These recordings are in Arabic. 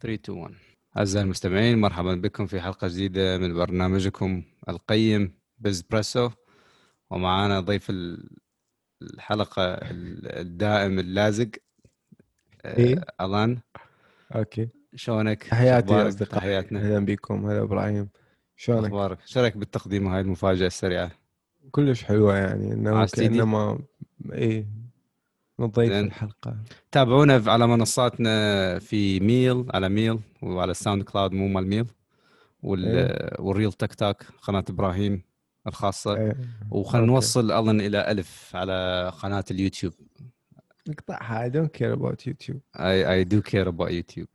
3 2 1 أعزائي المستمعين مرحبا بكم في حلقة جديدة من برنامجكم القيم بزبريسو ومعانا ضيف الحلقة الدائم اللازق إيه؟ ألان أوكي شلونك؟ تحياتي يا أخبارك؟ أصدقائي تحياتنا أهلا بكم هلا إبراهيم شلونك؟ أخبارك؟ شو رأيك بالتقديم هاي المفاجأة السريعة؟ كلش حلوة يعني إنه على CD. نضيف. الحلقة. تابعونا على منصاتنا في ميل على ميل وعلى الساوند كلاود مو مال ميل وال... والريل تيك توك قناة إبراهيم الخاصة. إيه. وخلينا okay. نوصل أظن إلى ألف على قناة اليوتيوب. اقطعها I don't care about YouTube. I, I do care about YouTube.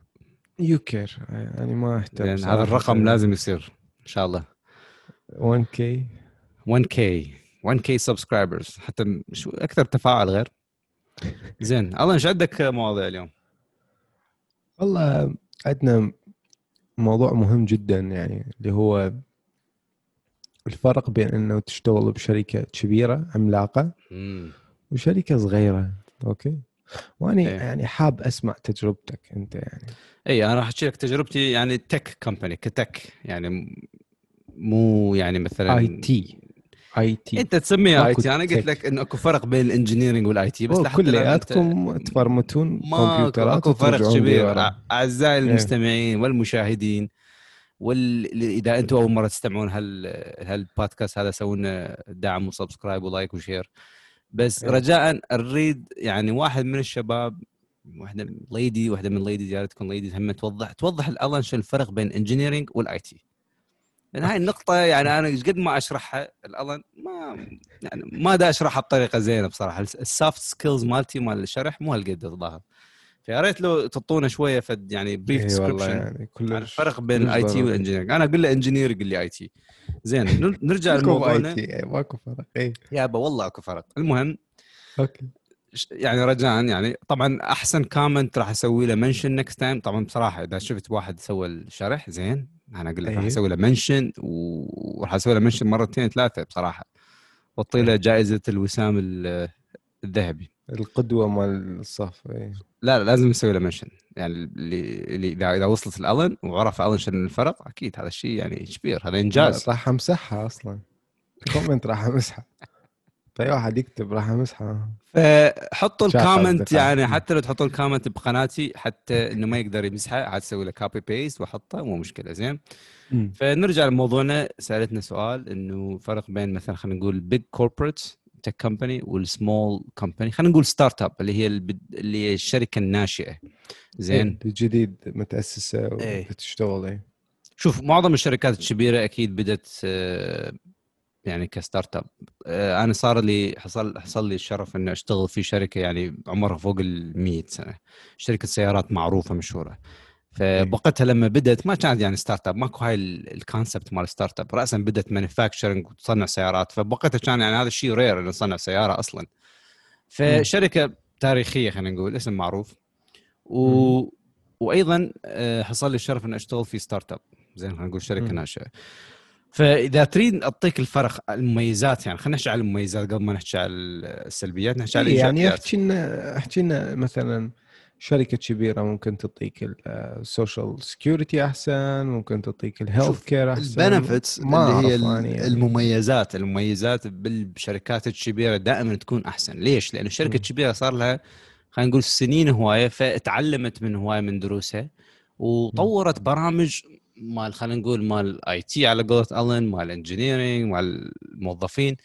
You care. يعني ما أهتم صراحة. هذا الرقم لازم يصير إن شاء الله. 1k 1K 1K subscribers حتى شو أكثر تفاعل غير؟ زين الله إيش عندك مواضيع اليوم؟ والله عندنا موضوع مهم جدا يعني اللي هو الفرق بين إنه تشتغل بشركة كبيرة عملاقة مم. وشركة صغيرة okay وأنا إيه. يعني حاب أسمع تجربتك أنت يعني اي أنا راح احكي لك تجربتي يعني tech company ك tech يعني مو يعني مثلا آي تي IT. أنت تسميها آي تي. أنا قلت. لك انه أكو فرق بين ال engineering وال IT بس كلياتكم تفرمتون كمبيوترات أكو فرق كبير أعزائي المستمعين والمشاهدين وال... إذا أنتم أول مرة تستمعون هال هالبودكاست هذا سوونا دعم و subscribe و like و share. بس إيه. رجاء نريد يعني واحد من الشباب واحدة من ليدي واحدة من ليدي جارتكم ليدي هم توضح توضح ألن شو الفرق بين engineering وال IT. لأن هاي النقطة يعني أنا إيش قد ما أشرحها الألن ما يعني ما دا أشرحها بطريقة زينة بصراحة. ال soft skills مالتي مال الشرح مو هالقد الظاهر. فيا ريت لو تعطونا شوية فد يعني brief والله description يعني عن الفرق بين ال IT. وال engineering أنا أقول له engineer يقول لي IT زين نر- نرجع لموضوعنا. T ماكو فرق. اي يابا والله أكو فرق. المهم okay. يعني رجاء يعني طبعا أحسن comment راح أسوي له mention next time طبعا بصراحة إذا شفت واحد سوى الشرح زين. أنا أقول لك راح أيه. أسوي له mention وراح أسوي له mention مرتين ثلاثة بصراحة. واعطي له جائزة الوسام ال- الذهبي. القدوة مال الصف اي لا لا لازم نسوي له mention يعني اللي اللي إذا إذا وصلت الألن وعرف ألن شنو الفرق أكيد هذا الشيء يعني كبير هذا إنجاز. راح أمسحها أصلا. comment راح أمسحها. في واحد يكتب راح امسحها فحطوا ال comment. يعني حتى لو تحطوا ال comment بقناتي حتى إنه ما يقدر يمسحه عاد تسوي له copy paste واحطه مو مشكلة زين. فنرجع لموضوعنا سألتنا سؤال إنه فرق بين مثلا خلينا نقول big corporate tech company وال small company خلينا نقول startup اللي هي. اللي هي الشركة الناشئة. زين. إيه، جديد متأسسة إيه. وتشتغل اي شوف معظم الشركات الكبيرة أكيد بدت آه، يعني ك startup آه، أنا صار لي حصل حصل لي الشرف إني أشتغل في شركة يعني عمرها فوق ال 100 سنة. شركة سيارات معروفة مشهورة. فبوقتها لما بدت ما كانت يعني startup ماكو هاي ال- ال concept مال startup راسا بدت manufacturing وتصنع سيارات. فبوقتها كان يعني هذا الشيء rare إنه نصنع سيارة أصلا. فشركة تاريخية خلينا نقول اسم معروف. و... وأيضا آه، حصل لي الشرف إني أشتغل في startup زين خلينا نقول شركة. ناشئة. فإذا تريد أعطيك الفرق المميزات يعني خلينا نحكي على المميزات قبل ما نحكي على السلبيات نحكي على إيه، يعني الإيجابيات احكي لنا احكي لنا مثلا شركة كبيرة ممكن تعطيك ال social security أحسن ممكن تعطيك ال health care أحسن ال benefits اللي هي يعني. المميزات المميزات بالشركات الكبيرة دائما تكون أحسن ليش؟ لأن الشركة. الكبيرة صار لها خلينا نقول سنين هواية فتعلمت من هواية من دروسها وطورت برامج مال خلينا نقول مال IT على قولة ألن مال engineering مال الموظفين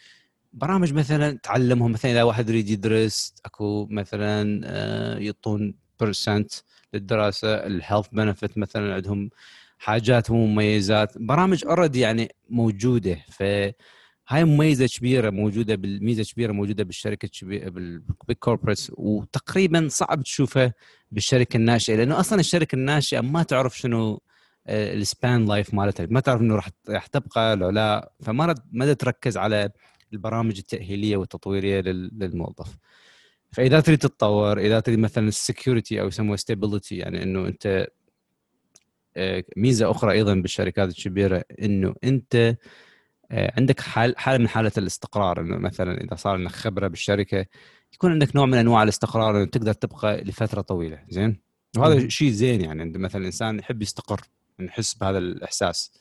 برامج مثلا تعلمهم مثلا إذا واحد يريد يدرس أكو مثلا آه، يعطون percent للدراسة ال health benefit مثلا عندهم حاجات ومميزات برامج already يعني موجودة فهاي مميزة كبيرة موجودة بالميزه كبيرة موجودة بالشركة بال big corporates وتقريبا صعب تشوفها بالشركة الناشئة لأنه أصلا الشركة الناشئة ما تعرف شنو ال span life مالتها. ما تعرف إنه راح تبقى لو لا. فما ما تركز على البرامج التأهيلية والتطويرية لل- للموظف. فإذا تريد تتطور إذا تريد مثلا ال security أو يسموها stability يعني إنه أنت آه، ميزة أخرى أيضا بالشركات الكبيرة إنه أنت آه، عندك حال حالة من حالة الاستقرار. إنه مثلا إذا صار عندك خبرة بالشركة يكون عندك نوع من أنواع الاستقرار إنه تقدر تبقى لفترة طويلة. زين؟ وهذا. شيء زين يعني. عند مثلا الانسان يحب يستقر. إنه يحس بهذا الإحساس.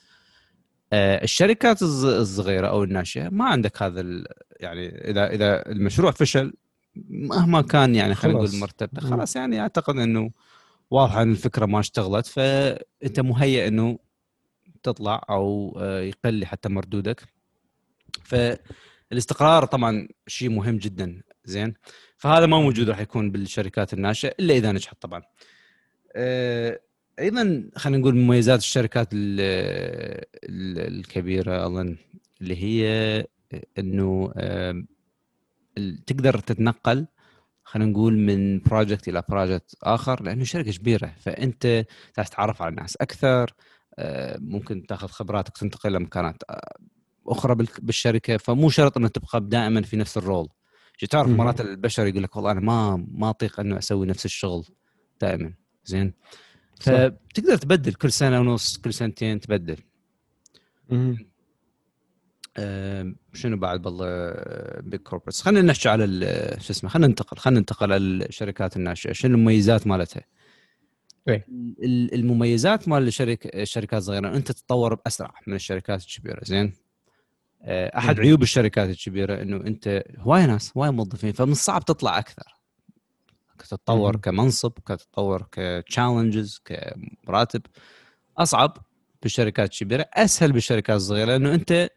آه، الشركات الص- الصغيرة أو الناشئة ما عندك هذا يعني إذا إذا المشروع فشل مهما كان يعني خلينا نقول مم. خلاص يعني أعتقد إنه واضح إن الفكرة ما اشتغلت فأنت مهيئ إنه تطلع أو آه، يقل حتى مردودك. فالاستقرار طبعا شيء مهم جدا زين؟ فهذا ما موجود راح يكون بالشركات الناشئة إلا إذا نجحت طبعا. آه، أيضا خلينا نقول مميزات الشركات ال- ال- الكبيرة أظن اللي هي إنه آم، ال- تقدر تتنقل خلينا نقول من project إلى project آخر لأنه شركة كبيرة. فأنت تتعرف على الناس أكثر آه، ممكن تاخذ خبراتك تنتقل لمكانات آه، أخرى بالشركة. فمو شرط انه تبقى دائما في نفس ال role. تعرف. مرات البشر يقول لك والله أنا ما ما أطيق إنه أسوي نفس الشغل دائما. زين؟ صح. فبتقدر تبدل كل سنة ونص كل سنتين تبدل مم. آم، شنو بعد بالله big corporates خلينا نحكي على ال- شو اسمه خلينا ننتقل خلينا ننتقل على الشركات الناشئة شنو المميزات مالتها. ال- المميزات مال الشركة الشركات الصغيرة أنت تتطور بأسرع من الشركات الكبيرة زين آه، أحد. عيوب الشركات الكبيرة إنه أنت هواي ناس هواي موظفين فمن الصعب تطلع أكثر تتطور مم. كمنصب كتطور ك challenges كمراتب أصعب بالشركات الكبيره أسهل بالشركات الصغيره لأنه أنت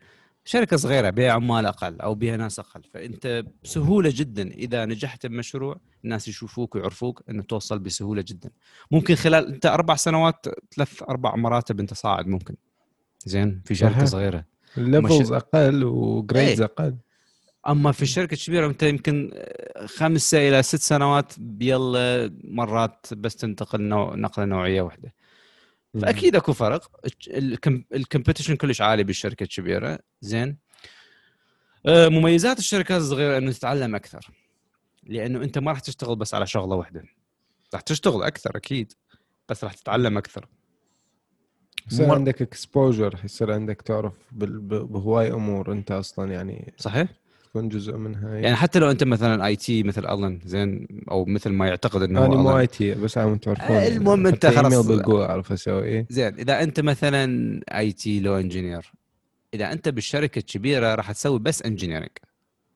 شركة صغيرة بها عمال أقل أو بها ناس أقل فأنت بسهولة جدا إذا نجحت بمشروع الناس يشوفوك ويعرفوك إنه توصل بسهولة جدا ممكن خلال أنت أربع سنوات ثلاث أربع مراتب أنت صاعد ممكن زين في شركة. صغيرة ال levels أقل و grades إيه. أقل أما في الشركة الكبيرة أنت يمكن خمسة إلى ست سنوات بيلا مرات بس تنتقل نوع نقلة نوعية واحدة. فأكيد أكو فرق. ال competition كلش عالي بالشركة الكبيرة. زين. آه، مميزات الشركات الصغيرة إنه تتعلم أكثر. لأنه أنت ما راح تشتغل بس على شغلة واحدة. راح تشتغل أكثر أكيد بس راح تتعلم أكثر. يصير مر- عندك exposure يصير عندك تعرف بهواي أمور أنت أصلا يعني صحيح. تكون جزء منها يعني حتى لو أنت مثلا IT مثل ألن زين أو مثل ما يعتقد إنه أنا مو. IT بس عم تعرفون آه، المهم حتى خلاص- أعرف أسوي إيه. زين إذا أنت مثلا آي تي لو engineer إذا أنت بالشركة الكبيرة راح تسوي بس engineering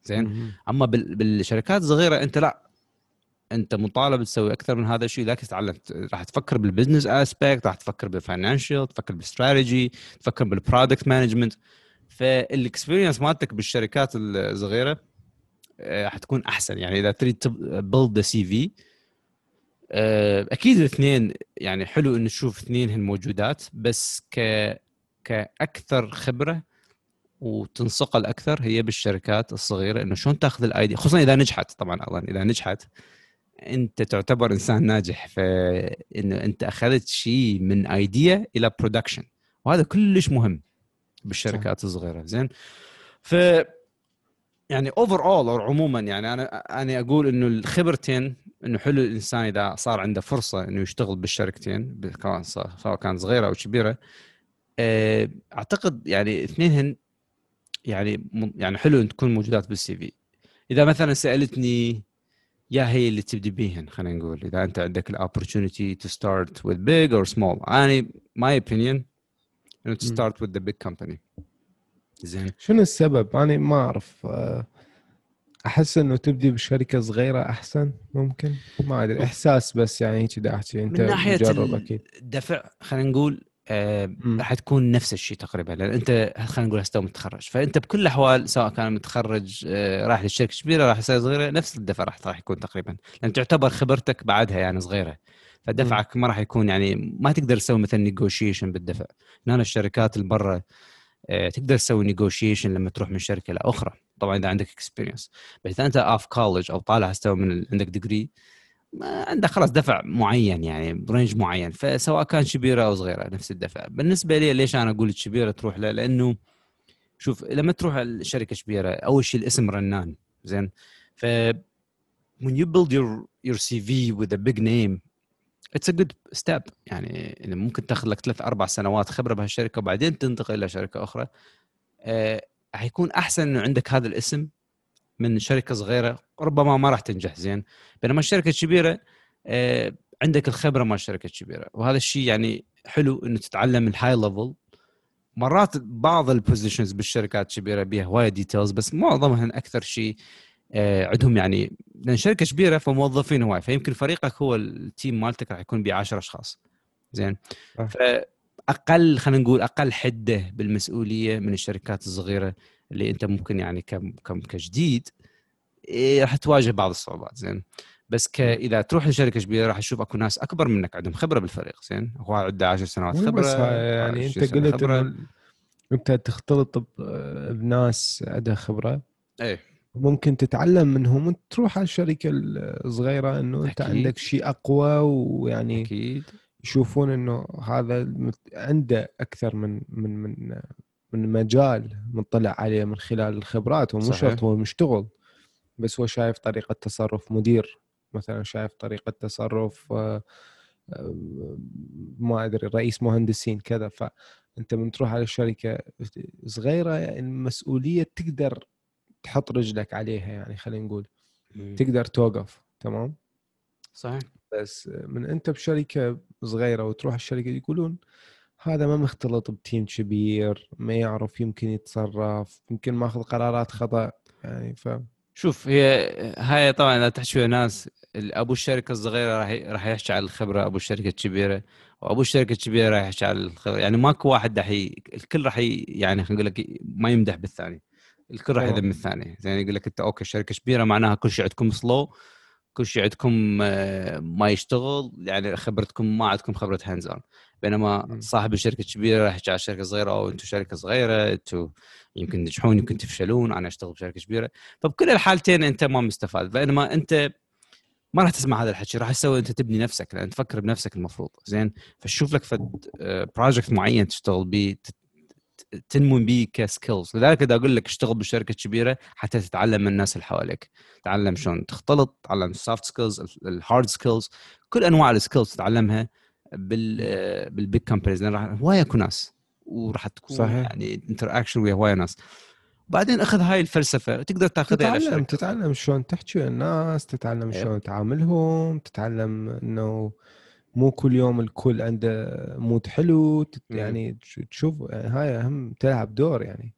زين. أما بال- بالشركات الصغيرة أنت لا. أنت مطالب تسوي أكثر من هذا الشيء لكن تتعلم راح تفكر بال business aspect راح تفكر بال financial تفكر بالاستراتيجي تفكر بال product management فال experience مالتك بالشركات الصغيرة آه، راح تكون أحسن. يعني إذا تريد build CV أكيد الاثنين يعني حلو إنه تشوف اثنين موجودات بس ك كأكثر خبرة وتنصقل أكثر هي بالشركات الصغيرة إنه شلون تأخذ ال idea خصوصا إذا نجحت طبعا اظن إذا نجحت أنت تعتبر إنسان ناجح فإنه أنت أخذت شيء من idea إلى production وهذا كلش مهم. بالشركات الصغيرة. زين؟ ف يعني overall أو عموما يعني أنا أنا أقول إنه الخبرتين إنه حلو الإنسان إذا صار عنده فرصة إنه يشتغل بالشركتين سواء كان صغيرة أو كبيرة آه، أعتقد يعني اثنينهن يعني يعني حلو إن تكون موجودات بال CV إذا مثلا سألتني يا هي اللي تبدي بيهن خلينا نقول إذا أنت عندك ال opportunity to start with big or small. أنا ماي opinion إنه مم. start with the big company. زين. شنو السبب؟ أنا ما أعرف آه، أحس إنه تبدي بشركة صغيرة أحسن ممكن؟ ما أدري إحساس بس يعني هيك دا أحكي أنت من ناحية مجرب أكيد. الدفع خلينا نقول مم. راح تكون نفس الشيء تقريبا لأن أنت خلينا نقول هسه متخرج. فأنت بكل الأحوال سواء كان متخرج آه راح للشركه كبيرة راح يصير صغيرة نفس الدفع راح راح يكون تقريبا. لأن تعتبر خبرتك بعدها يعني صغيرة. فدفعك ما راح يكون يعني ما تقدر تسوي مثلا negotiation بالدفع. هنا الشركات اللي برا آه، تقدر تسوي negotiation لما تروح من شركة لاخرى طبعا إذا عندك experience بس إذا أنت off college أو طالع هسه من عندك degree عندك خلاص دفع معين يعني ب range معين فسواء كان كبيرة أو صغيرة نفس الدفع. بالنسبة لي ليش أنا أقول الكبيره تروح له؟ لأنه شوف لما تروح الشركة كبيرة أول شيء الاسم رنان زين؟ ف when you build your your CV with a big name a good step. يعني ممكن تاخذ لك ثلاث أربع سنوات خبرة بهالشركة وبعدين تنتقل إلى شركة أخرى. آه، حيكون أحسن إنه عندك هذا الاسم من شركة صغيرة ربما ما راح تنجح زين. بينما الشركة الكبيرة آه، عندك الخبرة مال الشركة الكبيرة. وهذا الشيء يعني حلو إنه تتعلم ال high level مرات بعض ال positions بالشركات الكبيرة بيها هوايه details بس معظمهم أكثر شيء عندهم يعني لأن شركة كبيرة فموظفين هواي فيمكن فريقك هو التيم مالتك راح يكون ب 10 أشخاص. زين؟ آه. فأقل خلينا نقول أقل حدة بالمسؤولية من الشركات الصغيرة اللي أنت ممكن يعني كم كم كجديد إيه، راح تواجه بعض الصعوبات. زين؟ بس ك إذا تروح لشركة كبيرة راح تشوف أكو ناس أكبر منك عندهم خبرة بالفريق. زين؟ هو عنده 10 سنوات خبرة بس يعني 20 أنت قلت أنت تختلط بناس عندها خبرة. إيه. ممكن تتعلم منهم وانت تروح على الشركة الصغيرة إنه أنت أكيد. عندك شيء أقوى ويعني أكيد يشوفون إنه هذا عنده أكثر من من من من مجال مطلع عليه من خلال الخبرات ومو. شرط هو مشتغل بس هو شايف طريقة تصرف مدير مثلا شايف طريقة تصرف آه، آه، ما أدري رئيس مهندسين كذا فأنت من تروح على شركة صغيرة يعني المسؤولية تقدر تحط رجلك عليها يعني خلينا نقول تقدر توقف تمام صحيح بس من أنت بشركة صغيرة وتروح الشركة يقولون هذا ما مختلط بتيم كبير ما يعرف يمكن يتصرف يمكن ماخذ قرارات خطأ يعني ف شوف هي هاي طبعا إذا تحكي ناس أبو الشركة الصغيرة راح راح يحكي على الخبرة أبو الشركة الكبيرة وأبو الشركة الكبيرة راح يحكي على الخبرة يعني ماكو واحد راح. الكل راح. يعني خلينا نقول لك ما يمدح بالثاني الكل راح. يذم الثاني زين يقول لك أنت okay شركة كبيرة معناها كل شيء عندكم slow كل شيء عندكم آه، ما يشتغل يعني خبرتكم ما عندكم خبرة hands on بينما. صاحب الشركة الكبيرة راح يحكي على الشركة الصغيره أو أنتم شركة صغيرة أنتم يمكن تنجحون يمكن تفشلون أنا أشتغل بشركة كبيرة. فبكل الحالتين أنت ما مستفاد. بينما أنت ما راح تسمع هذا الحكي راح تسوي أنت تبني نفسك لأن تفكر بنفسك المفروض. زين فشوف لك فد project معين تشتغل به تنمو به ك skills لذلك اذا أقول لك اشتغل بالشركة الكبيره حتى تتعلم من الناس اللي حواليك تعلم شلون تختلط تعلم ال soft skills ال hard skills كل أنواع ال skills تتعلمها بال بال big companies لأن راح هوايه اكو ناس وراح تكون صحيح. يعني interaction ويا هواية ناس بعدين أخذ هاي الفلسفة تقدر تاخذها تتعلم. تتعلم شلون تحكي ويا الناس تتعلم أيوة. شلون تعاملهم تتعلم إنه مو كل يوم الكل عنده mood حلو تت- مم. يعني تش- تشوف يعني هاي أهم تلعب دور يعني.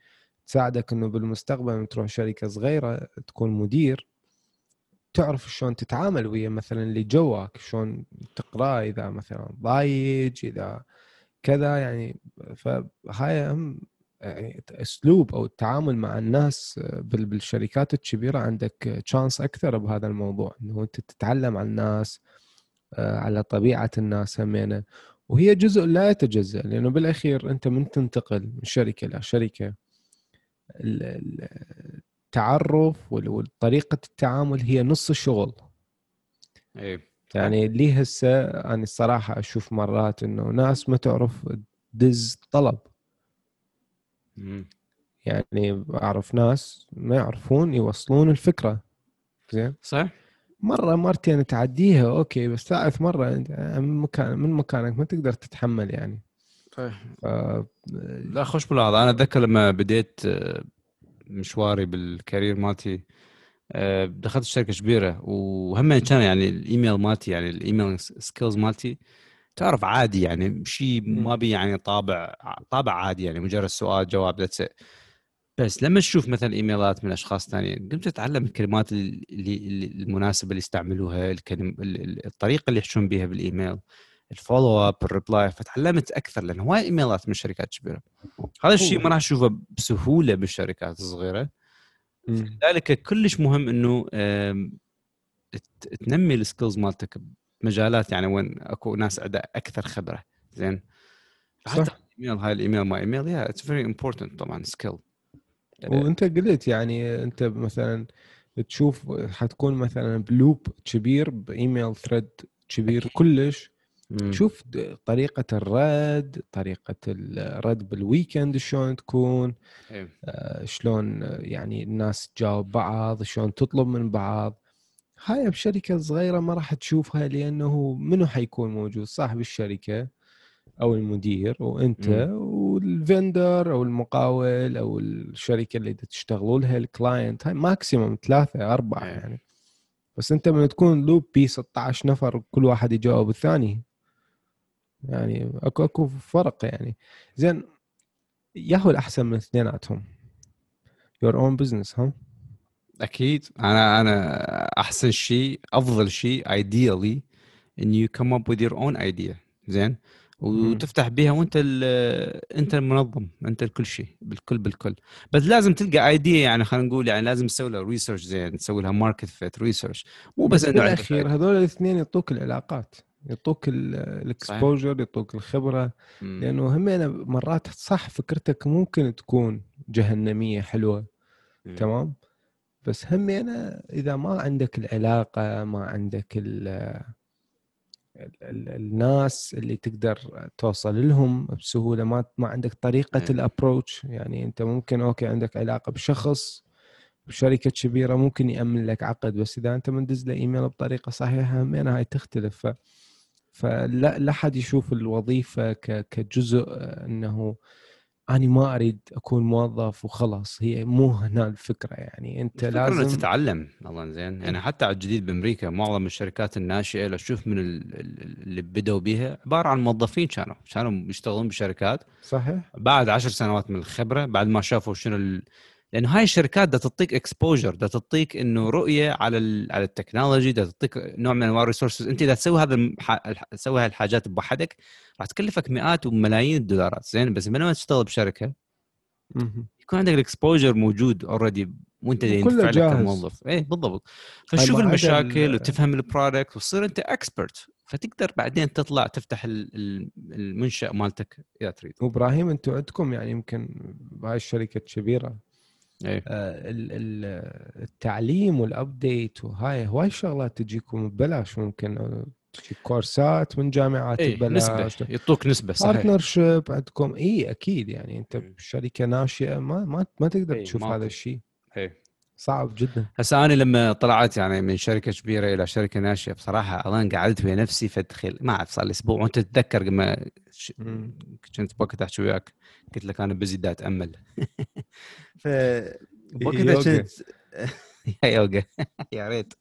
تساعدك إنه بالمستقبل لما تروح شركة صغيرة تكون مدير تعرف شلون تتعامل ويا مثلا اللي جواك شلون تقراه إذا مثلا ضايج إذا كذا يعني. فهاي أهم يعني أسلوب أو التعامل مع الناس بال- بالشركات الكبيرة عندك تشانس أكثر بهذا الموضوع إنه أنت تتعلم عن الناس. على طبيعة الناس همينة. وهي جزء لا يتجزأ لأنه بالأخير أنت من تنتقل من شركة إلى شركة. ال- ال- التعرف وطريقه التعامل هي نص الشغل. إيه يعني لي هسه أنا الصراحة أشوف مرات إنه ناس ما تعرف تدز طلب. مم. يعني أعرف ناس ما يعرفون يوصلون الفكرة. زين؟ صح. مرة مرتين تعديها okay بس ثالث مرة أنت من مكان من مكانك ما تقدر تتحمل يعني. ف... لا خوش ملاحظة أنا أتذكر لما بديت آه، مشواري بال career مالتي آه، دخلت شركة كبيرة وهم كان يعني الإيميل مالتي يعني الإيميل skills مالتي تعرف عادي يعني شيء ما بي يعني طابع طابع عادي يعني مجرد سؤال جواب that's it بس لما تشوف مثلا إيميلات من أشخاص ثانيين قمت تتعلم الكلمات اللي المناسبة اللي يستعملوها الكلم ال- ال- الطريقة اللي يحشون بها بالإيميل ال follow up ال reply فتعلمت أكثر لأن هواي إيميلات من شركات كبيرة. هذا الشيء ما راح تشوفه بسهولة بالشركات الصغيرة. لذلك كلش مهم إنه تنمي ال skills مالتك بمجالات يعني وين أكو ناس عندها أكثر خبرة. زين؟ صح. الايميل هاي الإيميل ما ايميل yeah it's very important طبعا skill وانت قلت يعني انت مثلا تشوف حتكون مثلا ب loop كبير بإيميل thread كبير. كلش. شوف د- طريقة الرد طريقة الرد بال weekend شلون تكون إيه. آه، شلون يعني الناس تجاوب بعض شلون تطلب من بعض. هاي بشركة صغيرة ما راح تشوفها لأنه منو حيكون موجود؟ صاحب الشركة. أو المدير وأنت مم. وال vendor أو المقاول أو الشركة اللي تشتغلوا لها ال client هاي maximum ثلاثة أربعة إيه. يعني. بس أنت من تكون loop بي 16 نفر كل واحد يجاوب الثاني. يعني أكو أكو فرق يعني. زين ياهو الأحسن من اثنيناتهم. Your own business ها؟ أكيد. أنا أنا أحسن شيء أفضل شيء ideally and you come up with your own idea. زين؟ وتفتح بيها وانت انت المنظم انت الكل شيء بالكل بالكل. بس لازم تلقى idea يعني خلينا نقول يعني لازم تسوي لها research زين تسوي لها market fit research مو بس إنه بالاخير هذول الاثنين يعطوك العلاقات يعطوك ال exposure يعطوك الخبرة. مم. لأنه هم أنا مرات صح فكرتك ممكن تكون جهنمية حلوة مم. تمام؟ بس هم أنا إذا ما عندك العلاقة ما عندك ال الناس اللي تقدر توصل لهم بسهولة. ما ما عندك طريقة. ال approach يعني أنت ممكن أوكي عندك علاقة بشخص بشركة كبيرة ممكن يأمن لك عقد بس إذا أنت مندز له إيميل بطريقة صحيحة همين هاي تختلف. ف فلا لا حد يشوف الوظيفة كجزء إنه أنا ما أريد أكون موظف وخلاص هي مو هنا الفكرة يعني. أنت لازم تتعلم الله زين. يعني حتى على الجديد بأمريكا معظم الشركات الناشئة لو تشوف من اللي بدوا بها عبارة عن موظفين كانوا كانوا يشتغلون بشركات. صحيح. بعد عشر سنوات من الخبرة بعد ما شافوا شنو لأنه هاي الشركات بدها تعطيك exposure بدها تعطيك إنه رؤية على على ال technology بدها تعطيك نوع من أنواع ال resources أنت إذا تسوي هذا تسوي هاي الحاجات بوحدك راح تكلفك مئات وملايين الدولارات. زين بس بينما تشتغل بشركة؟ يكون عندك ال exposure موجود already وانت ينفع لك كموظف. اي بالضبط. فتشوف المشاكل وتفهم ال product وتصير أنت expert فتقدر بعدين تطلع تفتح المنشأ مالتك إذا تريد. وابراهيم أنتم عندكم يعني يمكن بهاي الشركة الكبيره أيه. التعليم وال update وهاي هواي شغلات تجيكم ببلاش ممكن تجيك كورسات من جامعات إيه ببلاش. نسبة يعطوك نسبة صحيح. بارتنر شيب عندكم اي أكيد يعني أنت بشركة ناشئة ما ما ما تقدر إيه تشوف هذا الشيء. إيه. صعب جدا. هسه أنا لما طلعت يعني من شركة كبيرة إلى شركة ناشئة بصراحة أنا قعدت ويا نفسي فتخيل ما أعرف صار لي أسبوع. وأنت تتذكر لما ش... كنت بوقت أحكي وياك قلت لك أنا بزي دا أتأمل. ف وقتها كنت يا يوغا يا ريت.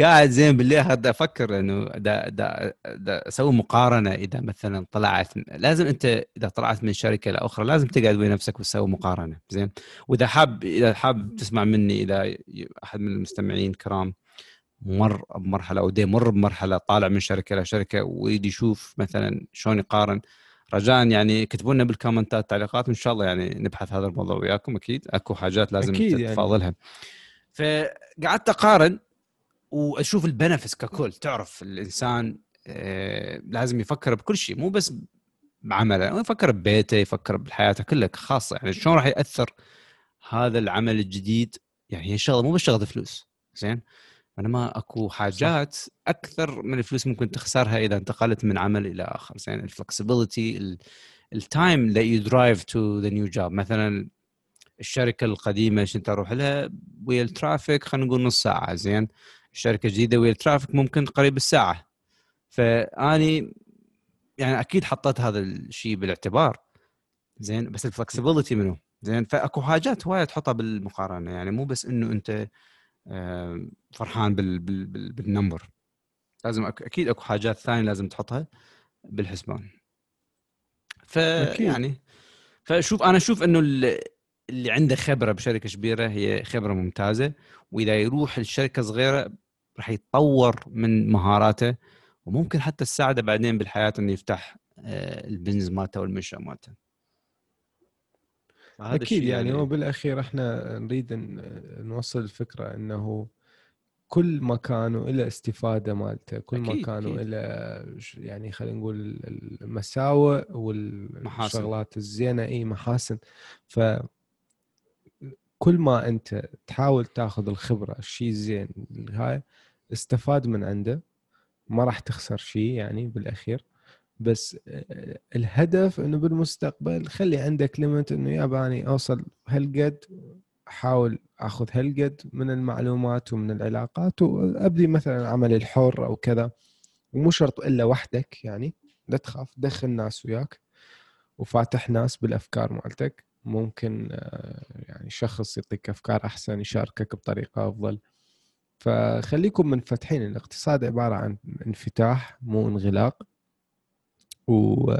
قاعد زين بالليل هذا أفكر إنه دا دا دا أسوي مقارنة إذا مثلا طلعت لازم أنت إذا طلعت من شركة لاخرى لازم تقعد ويا نفسك وتسوي مقارنة زين؟ وإذا حاب إذا حاب تسمع مني إذا أحد من المستمعين الكرام مر بمرحلة أو دي مر بمرحلة طالع من شركة لشركه ويدي يشوف مثلا شلون يقارن. رجاء يعني اكتبوا لنا بالكومنتات تعليقات وإن شاء الله يعني نبحث هذا الموضوع وياكم أكيد. أكو حاجات لازم أكيد تتفاضلها. يعني. فقعدت أقارن وأشوف البنفس ككل. تعرف الإنسان آه، لازم يفكر بكل شيء مو بس بعمله يفكر ببيته يفكر بحياته كلها خاصة. يعني شلون راح يأثر هذا العمل الجديد؟ يعني هي شغلة مو بس شغلة فلوس. زين؟ انما أكو حاجات أكثر من الفلوس ممكن تخسرها إذا انتقلت من عمل إلى آخر. زين؟ ال flexibility ال time that you drive to the new job مثلا الشركة القديمة عشان تروح لها؟ ويا ال traffic خلينا نقول نص ساعة. زين؟ الشركة الجديده ويا ال traffic ممكن قريب الساعة. فأني يعني أكيد حطيت هذا الشيء بالاعتبار. زين بس ال flexibility منه. زين فأكو حاجات هوايه تحطها بالمقارنة. يعني مو بس إنه أنت فرحان بال بال بال بالنمبر. لازم أكيد أكو حاجات ثانية لازم تحطها بالحسبان. فيعني فشوف أنا أشوف إنه اللي عنده خبرة بشركة كبيرة هي خبرة ممتازة. وإذا يروح لشركة صغيرة راح يتطور من مهاراته وممكن حتى تساعده بعدين بالحياة إنه يفتح آه، البنز مالته والمنشا مالته. أكيد يعني, يعني. هو بالأخير إحنا نريد نوصل الفكرة إنه كل مكان وله استفادة مالته كل مكان وله يعني خلينا نقول المساوئ والشغلات الزينة إي محاسن. ف كل ما أنت تحاول تاخذ الخبرة الشيء الزين هاي استفاد من عنده ما راح تخسر شيء يعني بالأخير. بس الهدف إنه بالمستقبل خلي عندك ليمت إنه ياباني أوصل هالقد أحاول آخذ هالقد من المعلومات ومن العلاقات وأبدي مثلا عمل الحر أو كذا. ومو شرط إلا وحدك يعني لا تخاف دخل ناس وياك وفاتح ناس بالأفكار مالتك. ممكن يعني شخص يعطيك أفكار أحسن يشاركك بطريقة أفضل. فخليكم منفتحين الاقتصاد عبارة عن انفتاح مو انغلاق. و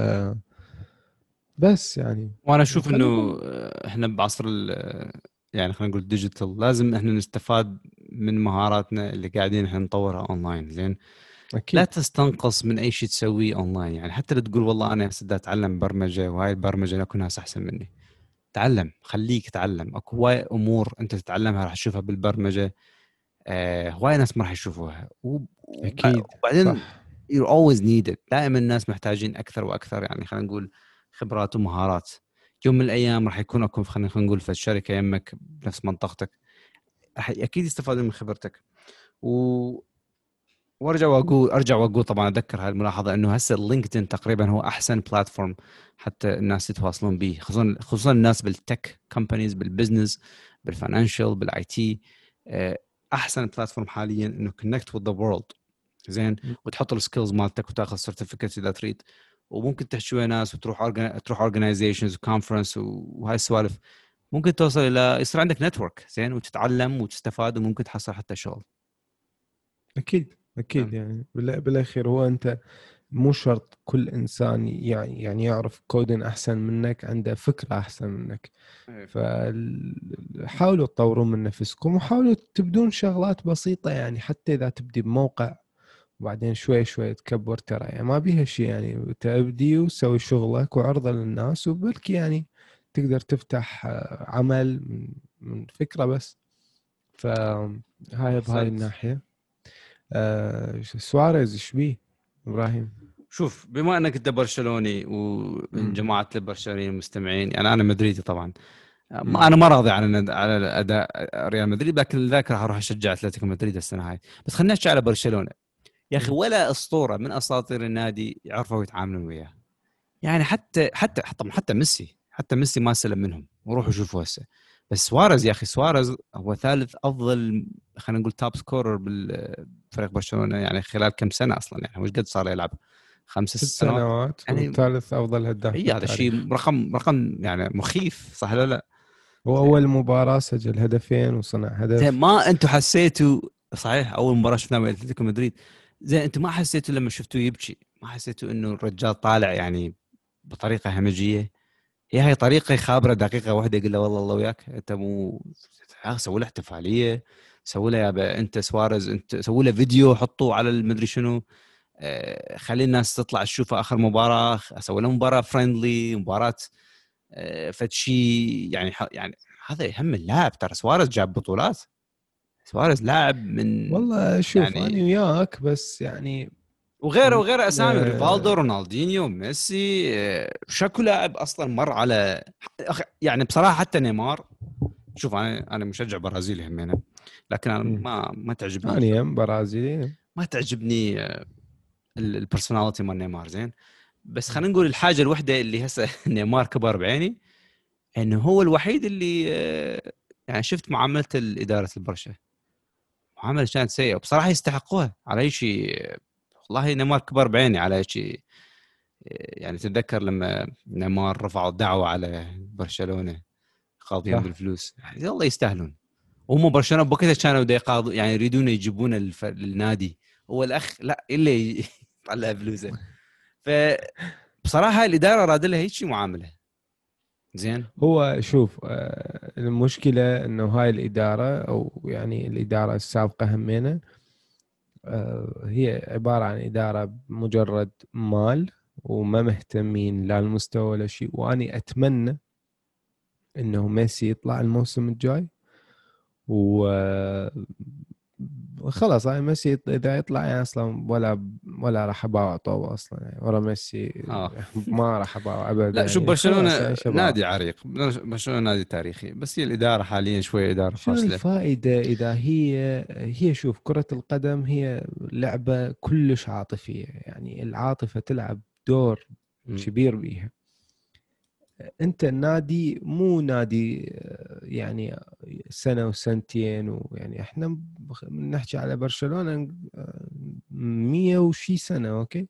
بس يعني. وأنا أشوف إنه إحنا بعصر ال- يعني خلينا نقول digital لازم إحنا نستفاد من مهاراتنا اللي قاعدين إحنا نطورها اونلاين زين؟ لا تستنقص من أي شيء تسويه اونلاين يعني حتى لو تقول والله أنا هسه أتعلم برمجة وهاي البرمجة اكو ناس أحسن مني. تعلم خليك تعلم. أكو هواي أمور أنت تتعلمها راح تشوفها بالبرمجة. آه هواي ناس ما راح يشوفوها. وب- أكيد وبعدين you're always needed. دائما الناس محتاجين أكثر وأكثر يعني خلينا نقول خبرات ومهارات. يوم من الأيام راح يكون اكو خلينا نقول في الشركة يمك بنفس منطقتك. راح أكيد يستفادون من خبرتك. و وأرجع وأقول أرجع وأقول طبعا أذكر هاي الملاحظه إنه هسه اللينكدين تقريبا هو أحسن platform حتى الناس يتواصلون به خصوصا خصوصا الناس بال tech companies بال business بال financial بال IT أحسن platform حاليا إنه connect with the world زين؟ وتحط ال skills مالتك وتاخذ certificate اذا تريد وممكن تحكي ويا ناس وتروح تروح organizations و conference وهاي السوالف. ممكن توصل إلى يصير عندك network زين؟ وتتعلم وتستفاد وممكن تحصل حتى شغل. أكيد أكيد نعم. يعني بال- بالاخير هو أنت مو شرط كل إنسان يعني يعني يعرف coding أحسن منك عنده فكرة أحسن منك. فحاولوا تطورون من نفسكم وحاولوا تبدون شغلات بسيطة يعني حتى إذا تبدي بموقع وبعدين شوي شوي تكبر ترى يعني ما بيها شيء يعني تبدي وسوي شغلك وعرضة للناس وبلكي يعني تقدر تفتح آه، عمل من- فكرة بس. فهاي بهاي. الناحية. آه سواريز إيش بيه؟ إبراهيم. شوف بما أنك أنت برشلوني ومن. جماعة البرشلونيين المستمعين يعني أنا مدريدي طبعا. مم. ما أنا ما راضي عن على اداء ريال مدريد لكن لذلك راح أروح أشجع أتلتيكو مدريد السنة هاي. بس خلينا نحكي على برشلونه يا أخي. ولا أسطورة من أساطير النادي يعرفوا يتعاملون وياه. يعني حتى حتى طبعا حتى ميسي حتى ميسي ما سلم منهم. وروحوا شوفوا هسه. بس سواريز يا أخي سواريز هو ثالث أفضل خلينا نقول top scorer بالفريق برشلونة يعني خلال كم سنة أصلا؟ يعني مش قد صار يلعب؟ خمس ست سنوات يعني- وثالث أفضل هداف إي هذا. شيء رقم رقم يعني مخيف صح ولا لا؟ واول مباراة سجل هدفين وصنع هدف. زين ما أنتم حسيتوا صحيح أول مباراة شفناها مع أتلتيكو مدريد. زين أنتم ما حسيتوا لما شفتوه يبكي؟ ما حسيتوا إنه الرجال طالع يعني بطريقة همجية؟ هي هاي طريقة خابره دقيقة واحدة يقول له والله الله وياك أنت مو سووا له احتفالية. سووا له يابا انت سوارز انت سووا له فيديو حطوه على المدري شنو آه، خلي الناس تطلع تشوف آخر مباراة سووا له مباراة friendly مباراة آه، فد شيء يعني يعني هذا يهم اللاعب ترى سوارز جاب بطولات سوارز لاعب من والله شوف يعني-. أنا وياك بس يعني وغيره وغيره أسامي آه. ريفالدو رونالدينيو ميسي آه، شكو لاعب أصلا مر على يعني بصراحة حتى نيمار شوف أنا أنا مشجع برازيلي همينة لكن أنا. ما ما تعجبني. أنا برازيلي. ما تعجبني آه، ال- ال personality مال نيمار زين؟ بس خلينا نقول الحاجة الوحدة اللي هسه نيمار كبر بعيني إنه هو الوحيد اللي آه، يعني شفت معاملة اداره البرشا. معاملة كانت سيئة وبصراحة يستحقوها على أي شيء والله نيمار كبر بعيني على أي شيء. آه، يعني تتذكر لما نيمار رفعوا دعوة على برشلونة؟ قاضيين. بالفلوس. والله يستاهلون. وهم برشلونة بوقتها كانوا يقاضوا يعني يريدون يجيبون الف... النادي. هو الأخ لا إلا يطلع فلوسه. ف بصراحة هاي الإدارة راد لها هيك معاملة. زين؟ هو شوف آه، المشكلة إنه هاي الإدارة أو يعني الإدارة السابقة همينة آه، هي عبارة عن إدارة مجرد مال وما مهتمين لا المستوى ولا شيء واني أتمنى إنه ميسي يطلع الموسم الجاي و خلاص يعني ميسي إذا يطلع يعني أصلا ولا ولا راح اباوع طوبة أصلا يعني ورا ميسي آه. ما راح اباوع ابدا لا شوف يعني برشلونة يعني. نادي عريق برشلونة نادي تاريخي بس هي الإدارة حاليا شوية إدارة شنو فاشله الفائدة إذا هي هي شوف كرة القدم هي لعبة كلش عاطفية يعني العاطفة تلعب دور. كبير بيها أنت النادي مو نادي آه، يعني سنة وسنتين ويعني إحنا بخ- نحكي على برشلونة آه، مية وشي سنة أوكي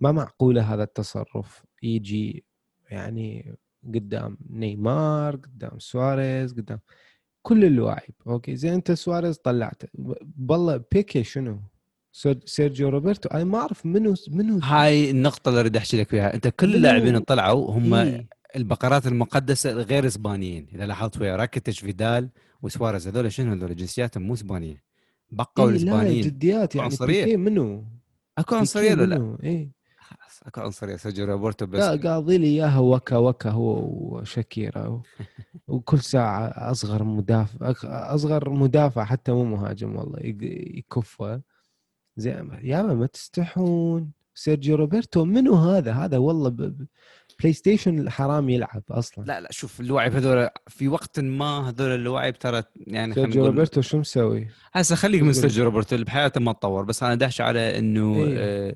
ما معقولة هذا التصرف يجي يعني قدام نيمار قدام سواريز قدام كل اللاعب أوكي زين أنت سواريز طلعته بالله يبكي شنو؟ سير- سيرجيو روبرتو. أنا ما أعرف منو منو هاي النقطة اللي أريد أحكي لك فيها. أنت كل اللاعبين اللي طلعوا هم إيه. البقرات المقدسة غير إسبانيين. إذا لاحظت ويا راكيتش فيدال وسواريز هذول شنو هذول؟ جنسياتهم مو اسبانيه بقوا إيه لا الإسبانيين. جديات يعني. عنصرية. بيكي منو؟ أكو عنصرية ولا لا؟ إيه. خلاص أكو عنصرية. سيرجيو روبرتو بس. لا قاضي لي إياها وكا وكا هو وشاكيرا. و- وكل ساعة أصغر مدافع أصغر مدافع حتى مو مهاجم والله يكفه. زين يابا ما تستحون سيرجيو روبرتو منو هذا هذا والله ب- PlayStation حرام يلعب أصلا لا لا شوف اللاعب هذول في وقت ما هذول اللاعب ترى يعني سيرجيو روبرتو شو مسوي؟ هسه خليك من سيرجيو روبرتو اللي بحياته ما تطور بس أنا داش على إنه إيه. آه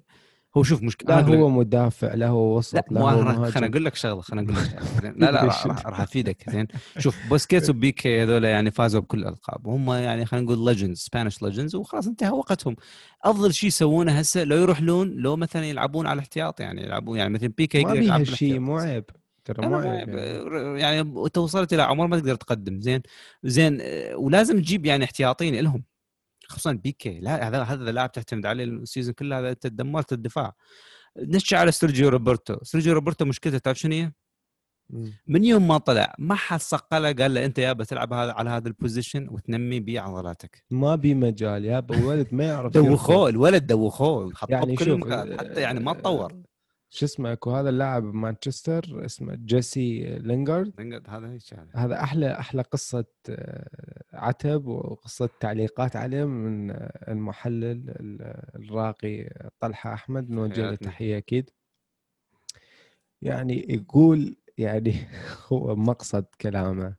هو شوف مشكله لا هو مدافع لا هو وسط لا لا هو راح- خليني مهاجم أقول لك شغلة خليني أقول لك شغلة؟ لا لا راح, أفيدك زين. شوف بوسكيتس وبيكي هذول يعني فازوا بكل الألقاب. وهم يعني خلينا نقول legends Spanish legends وخلاص انتهى وقتهم. أفضل شيء يسوونه هسه لو يروحون لو مثلا يلعبون على الاحتياط يعني يلعبون يعني مثلا بيكي ما يقدر بيها يلعب شيء مو. عيب ترى مو عيب يعني. يعني انت وصلت إلى عمر ما تقدر تقدم زين. زين آه، ولازم تجيب يعني احتياطيين لهم. خصوصا بيكي لا هذا هذا لاعب تعتمد عليه ال season كله هذا أنت دمرت الدفاع. نحكي على سيرجيو روبرتو. سيرجيو روبرتو مشكلته تعرف شنو هي؟ من يوم ما طلع ما حد صقله قال له أنت يابا تلعب هذا على هذا ال position وتنمي بيه عضلاتك. ما بي مجال يابا ولد ما يعرف دوخوه الولد دوخوه يعني مكان حتى يعني ما تطور شو اسمه اكو هذا اللاعب بمانشستر اسمه جيسي لينغارد هذا هيك هذا هذا أحلى أحلى قصة آه، عتب وقصة تعليقات عليه من آه، المحلل ال- الراقي طلحة أحمد نوجه له. تحيه أكيد يعني يقول يعني هو مقصد كلامه.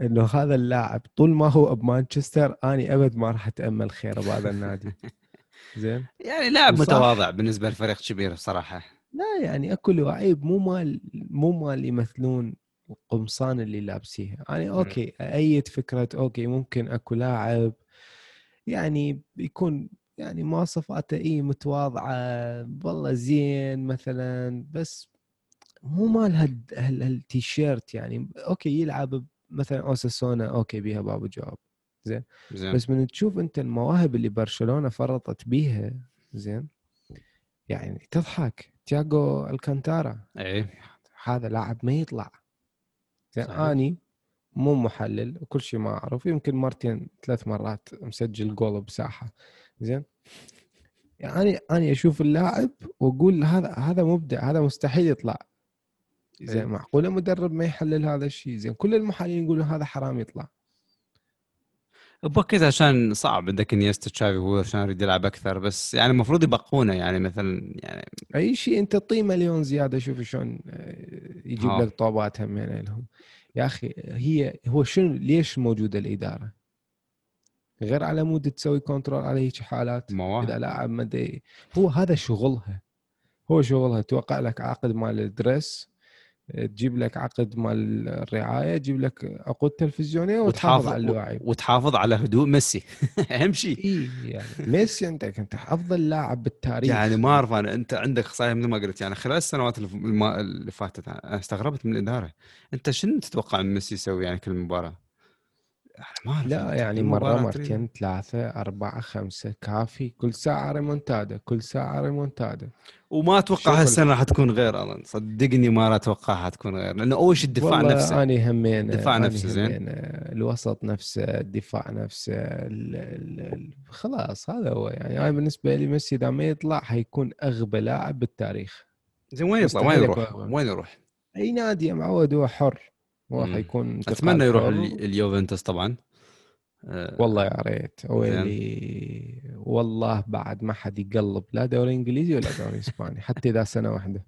إنه هذا اللاعب طول ما هو بمانشستر اني أبد ما راح أتأمل خير بهذا النادي زين يعني لاعب. متواضع بالنسبة لفريق كبير بصراحة لا يعني اكو لعيب مو مال مو مال يمثلون القمصان اللي لابسيها يعني أوكي أيد فكرة أوكي ممكن أكو لاعب. يعني بيكون يعني مواصفاته اي متواضعة والله زين مثلا بس مو مال هال هال- هالتيشيرت يعني. أوكي يلعب مثلا أوساسونا أوكي بيها باب جواب. زين. بس من تشوف أنت المواهب اللي برشلونة فرطت بيها زين يعني تضحك. تياغو ألكانتارا. اي هذا لاعب ما يطلع. زين. آني مو محلل وكل شيء ما أعرف. يمكن مرتين ثلاث مرات مسجل جول بساحة. زين. يعني أنا أشوف اللاعب وأقول هذا هذا مبدع هذا مستحيل يطلع. إيه. زين معقولة مدرب ما يحلل هذا الشيء؟ زين كل المحللين يقولون هذا حرام يطلع. بوكيت عشان صعب عندك انيستا تشافي هو عشان يريد يلعب أكثر بس يعني المفروض يبقونه يعني مثلا يعني أي شيء أنت طي مليون زيادة شوف شلون آه، يجيب ها. لك طوبات همين لهم يا أخي هي هو شنو ليش موجودة الإدارة؟ غير على مود تسوي control على هيك حالات إذا لاعب ما هو هذا شغلها هو شغلها توقع لك عقد مال ال dress تجيب لك عقد مال الرعاية تجيب لك عقود تلفزيونية وتحافظ على اللاعب وتحافظ على هدوء ميسي. أهم شيء إي يعني ميسي أنت كنت افضل لاعب بالتاريخ. يعني ما أعرف أنا أنت عندك صحيح مثل ما قلت يعني خلال السنوات اللي فاتت أنا استغربت من الإدارة. أنت شنو تتوقع من ميسي يسوي يعني كل مباراة؟ ما لا يعني مرة. مرتين ثلاثة أربعة خمسة كافي كل ساعة ريمونتادا كل ساعة ريمونتادا وما أتوقع شغل. هالسنة راح تكون غير الان صدقني ما راح اتوقعها تكون غير لأنه أول شيء الدفاع نفسه أنا همين دفاع أنا نفسه زين. الوسط نفسه الدفاع نفسه ال ال ال خلاص هذا هو يعني أنا بالنسبة لي ميسي إذا ما يطلع حيكون أغبى لاعب بالتاريخ زين وين يطلع وين يروح؟ وين يروح؟ أي نادي يا معود هو حر هو مم. حيكون انتقال أتمنى يروح اليوفنتوس طبعا. آه، والله يا ريت. ويلي والله بعد ما حد يقلب لا دوري إنجليزي ولا دوري إسباني حتى إذا سنة واحدة.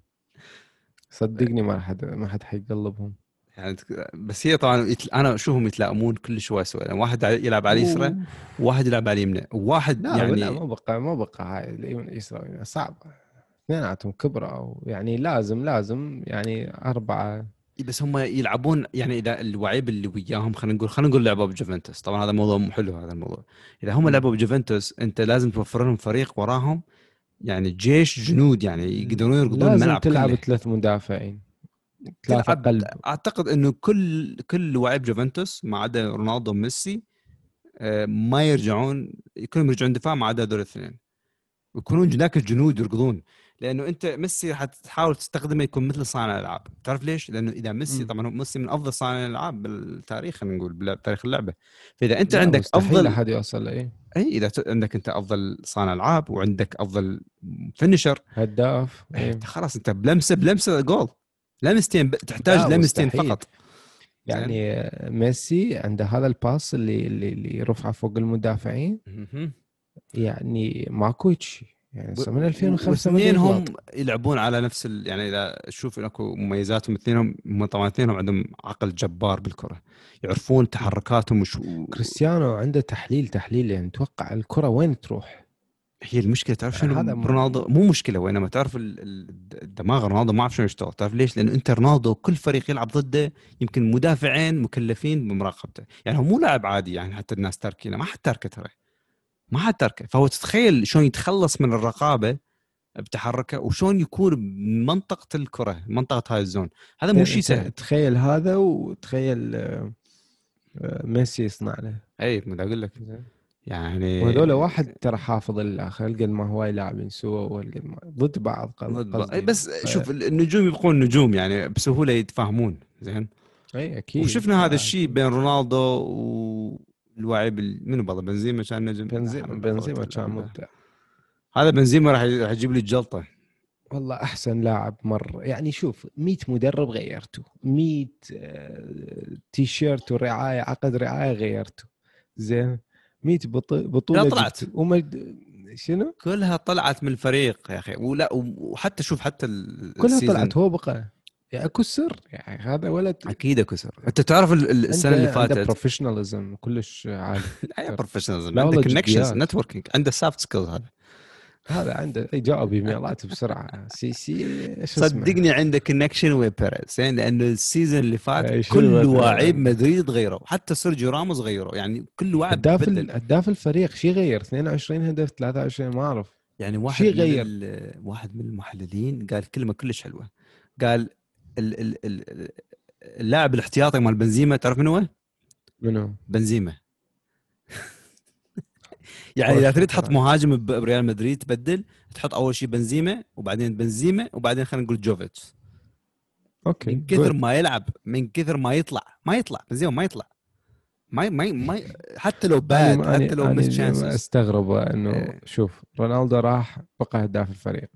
صدقني ما حد ما حد حيقلبهم. يعني بس هي طبعا يتل... أنا أشوفهم يتلائمون كل شوي سوي يعني واحد يلعب على اليسرى. وواحد يلعب على اليمنى. وواحد لا يعني لا ما بقى ما بقى هاي اليسرى صعب اثنيناتهم كبرى يعني لازم لازم يعني أربعة بس هم يلعبون يعني إذا الوعيب اللي وياهم خلينا نقول خلينا نقول لعبوا بجوفنتوس. طبعا هذا موضوع حلو هذا الموضوع. إذا هم. لعبوا بجوفنتوس أنت لازم توفر لهم فريق وراهم يعني جيش جنود يعني يقدرون لازم الملعب تلعب كله. ثلاث مدافعين ثلاثة تلعب قلب. أعتقد إنه كل كل لعيب جوفنتوس ما عدا رونالدو وميسي آه، ما يرجعون كلهم يرجعون دفاع ما عدا هذول الاثنين. يكونون ذاك الجنود يركضون لأنه أنت ميسي حتحاول تستخدمه يكون مثل صانع الألعاب. تعرف ليش؟ لأنه إذا ميسي. طبعا هو ميسي من أفضل صانع الألعاب بالتاريخ خلينا نقول بتاريخ اللعبة. فإذا أنت عندك أفضل أحد يوصل اي إي إذا عندك أنت أفضل صانع ألعاب وعندك أفضل فينشر هداف إيه. أنت خلاص أنت بلمسة بلمسة جول لمستين تحتاج لمستين مستحيل. فقط. يعني ميسي عنده هذا الباس اللي اللي, اللي رفعه فوق المدافعين. يعني ماكو شيء يعني من 2005 ما واثنينهم يغلط. يلعبون على نفس ال... يعني إذا تشوف أكو مميزاتهم اثنينهم هم طبعا اثنينهم عندهم عقل جبار بالكرة. يعرفون تحركاتهم وش كريستيانو عنده تحليل تحليل يعني توقع الكرة وين تروح. هي المشكلة تعرف شنو؟ هذا رونالدو مو مشكلة وينما تعرف ال- ال- الدماغ رونالدو ما أعرف شنو يشتغل. تعرف ليش؟ لأنه أنت رونالدو كل فريق يلعب ضده يمكن مدافعين مكلفين بمراقبته. يعني هو مو لاعب عادي يعني حتى الناس تاركينه ما حد تاركه ترى. ما حد تاركه فهو تتخيل شلون يتخلص من الرقابة بتحركه وشلون يكون بمنطقة الكرة منطقة هاي الزون. هذا مو شيء أنت سهل. تخيل هذا وتخيل آه، آه، ميسي يصنع له. اي ما أقول لك. يعني وهذول واحد ترى حافظ الآخر قد ما هواي لاعبين سوا وقد ما ضد بعض ضد- قصدي. إي بس ف- شوف النجوم يبقون نجوم يعني بسهولة يتفاهمون زين؟ اي أكيد. وشفنا هذا آه، الشيء بين رونالدو واللاعب ال- منو بالله بنزيما كان نجم؟ بنزيما بنزيما كان مبدع. هذا بنزيما راح راح يجيب لي الجلطة. والله أحسن لاعب مره يعني شوف 100 مدرب غيرته 100 آه، تي شيرت ورعاية عقد رعاية غيرته. زين؟ 100 بط- بطولة لا طلعت. وما شنو؟ كلها طلعت من الفريق يا أخي. ولا وحتى شوف حتى ال- كلها طلعت هو بقى. يعني أكو سر يعني هذا ولد أكيد كسر أنت تعرف ال- ال- السنة اللي عنده فاتت professionalism كلش عالي. لا عنده والله connections. networking عنده soft skills هذا. هذا عنده إي جاوب إيميلات بسرعة. سي سي؟ صدقني عنده connection ويا بيريز زين لأنه السيزون اللي فات كل مثلاً؟ لعيب مدريد غيروا حتى سيرجيو راموس غيروا يعني كل واحد هداف هداف الفريق شي غير؟ 22 هدف 23 ما أعرف. يعني واحد شي من غير. ال- واحد من المحللين قال كلمة كلش حلوة. قال ال ال ال اللاعب الاحتياطي مال بنزيما تعرف من هو؟ منو؟ بنزيما يعني إذا تريد تحط. مهاجم بريال مدريد تبدل تحط أول شيء بنزيما وبعدين بنزيما وبعدين خلينا نقول جوفيتش أوكي من كثر. ما يلعب من كثر ما يطلع ما يطلع بنزيما ما يطلع ما ما ما حتى لو باد حتى لو مس استغرب إنه إيه. شوف رونالدو راح بقى هداف الفريق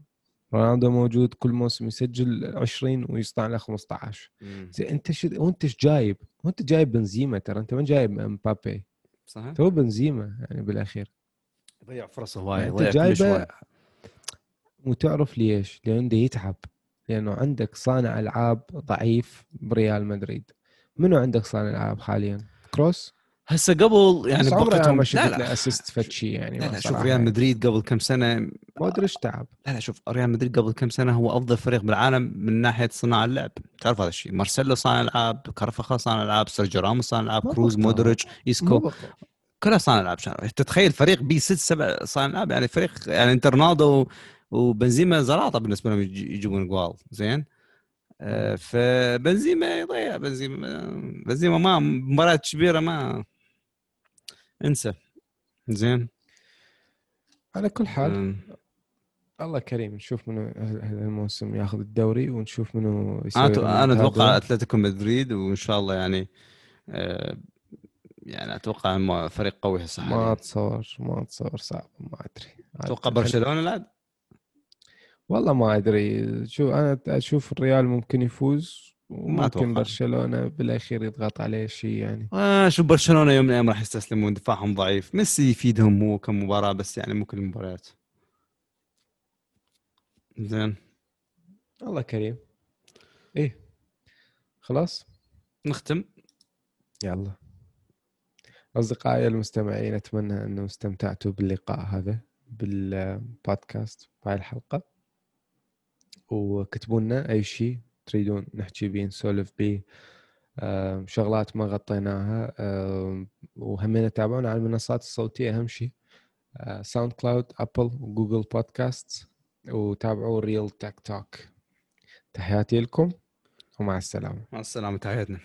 رونالدو موجود كل موسم يسجل 20 ويصنع له 15 زين انت شو وانت إيش جايب؟ وانت جايب بنزيما ترى انت ما جايب مبابي صح تو بنزيما يعني بالأخير ضيع فرصة هوايه يعني ضيع جايبه. وتعرف ليش؟ لأنه يتعب لأنه عندك صانع ألعاب ضعيف بريال مدريد منو عندك صانع ألعاب حاليا؟ كروس؟ هسه قبل يعني أنا بوقتهم ما لا شفت لا له اسيست فد شيء يعني لا لا شوف ريال يعني. مدريد قبل كم سنة ما أدري إيش تعب. لا لا شوف ريال مدريد قبل كم سنة هو أفضل فريق بالعالم من ناحية صناعه اللعب. تعرف هذا الشيء؟ مارسيلو صانع ألعاب كارفخا صانع ألعاب سيرجيو راموس صانع ألعاب كروز. مودريتش مو ايسكو. كلها صانع ألعاب. تتخيل فريق بي ست سبع صانع ألعاب؟ يعني فريق يعني انت رونالدو وبنزيما زلاطه بالنسبة لهم يجي- يجيبون جوال. زين؟ آه، فبنزيما يضيع. بنزيما بنزيما ما مباريات كبيرة ما انسى. زين. على كل حال آم، الله كريم نشوف منو الموسم ياخذ الدوري ونشوف منو يسوي أنا أنا. أتوقع أتلتيكو مدريد وإن شاء الله يعني آه، يعني أتوقع فريق قوي هسه ما. اتصور ما اتصور صعب ما أدري. أتوقع برشلونة لا والله ما أدري. شو أنا أشوف الريال ممكن يفوز ما أتوقع. وممكن برشلونة بالأخير يضغط عليه شيء يعني. آه شوف برشلونة يوم من الأيام راح يستسلمون دفاعهم ضعيف. ميسي يفيدهم هو كم مباراه بس يعني مو كل المباريات. زين. الله كريم. إيه. خلاص. نختم. يلا. أصدقائي المستمعين أتمنى أنه استمتعتوا باللقاء هذا بالبودكاست بهاي الحلقة. وكتبوا لنا أي شيء تريدون نحكي بيه نسولف بيه آم، شغلات ما غطيناها آم، وهمنا تابعونا على المنصات الصوتية أهم شيء ساوند كلاود أبل وجوجل بودكاست وتابعوا Real Talk توك تحياتي لكم ومع السلامة. مع السلامة تحياتنا.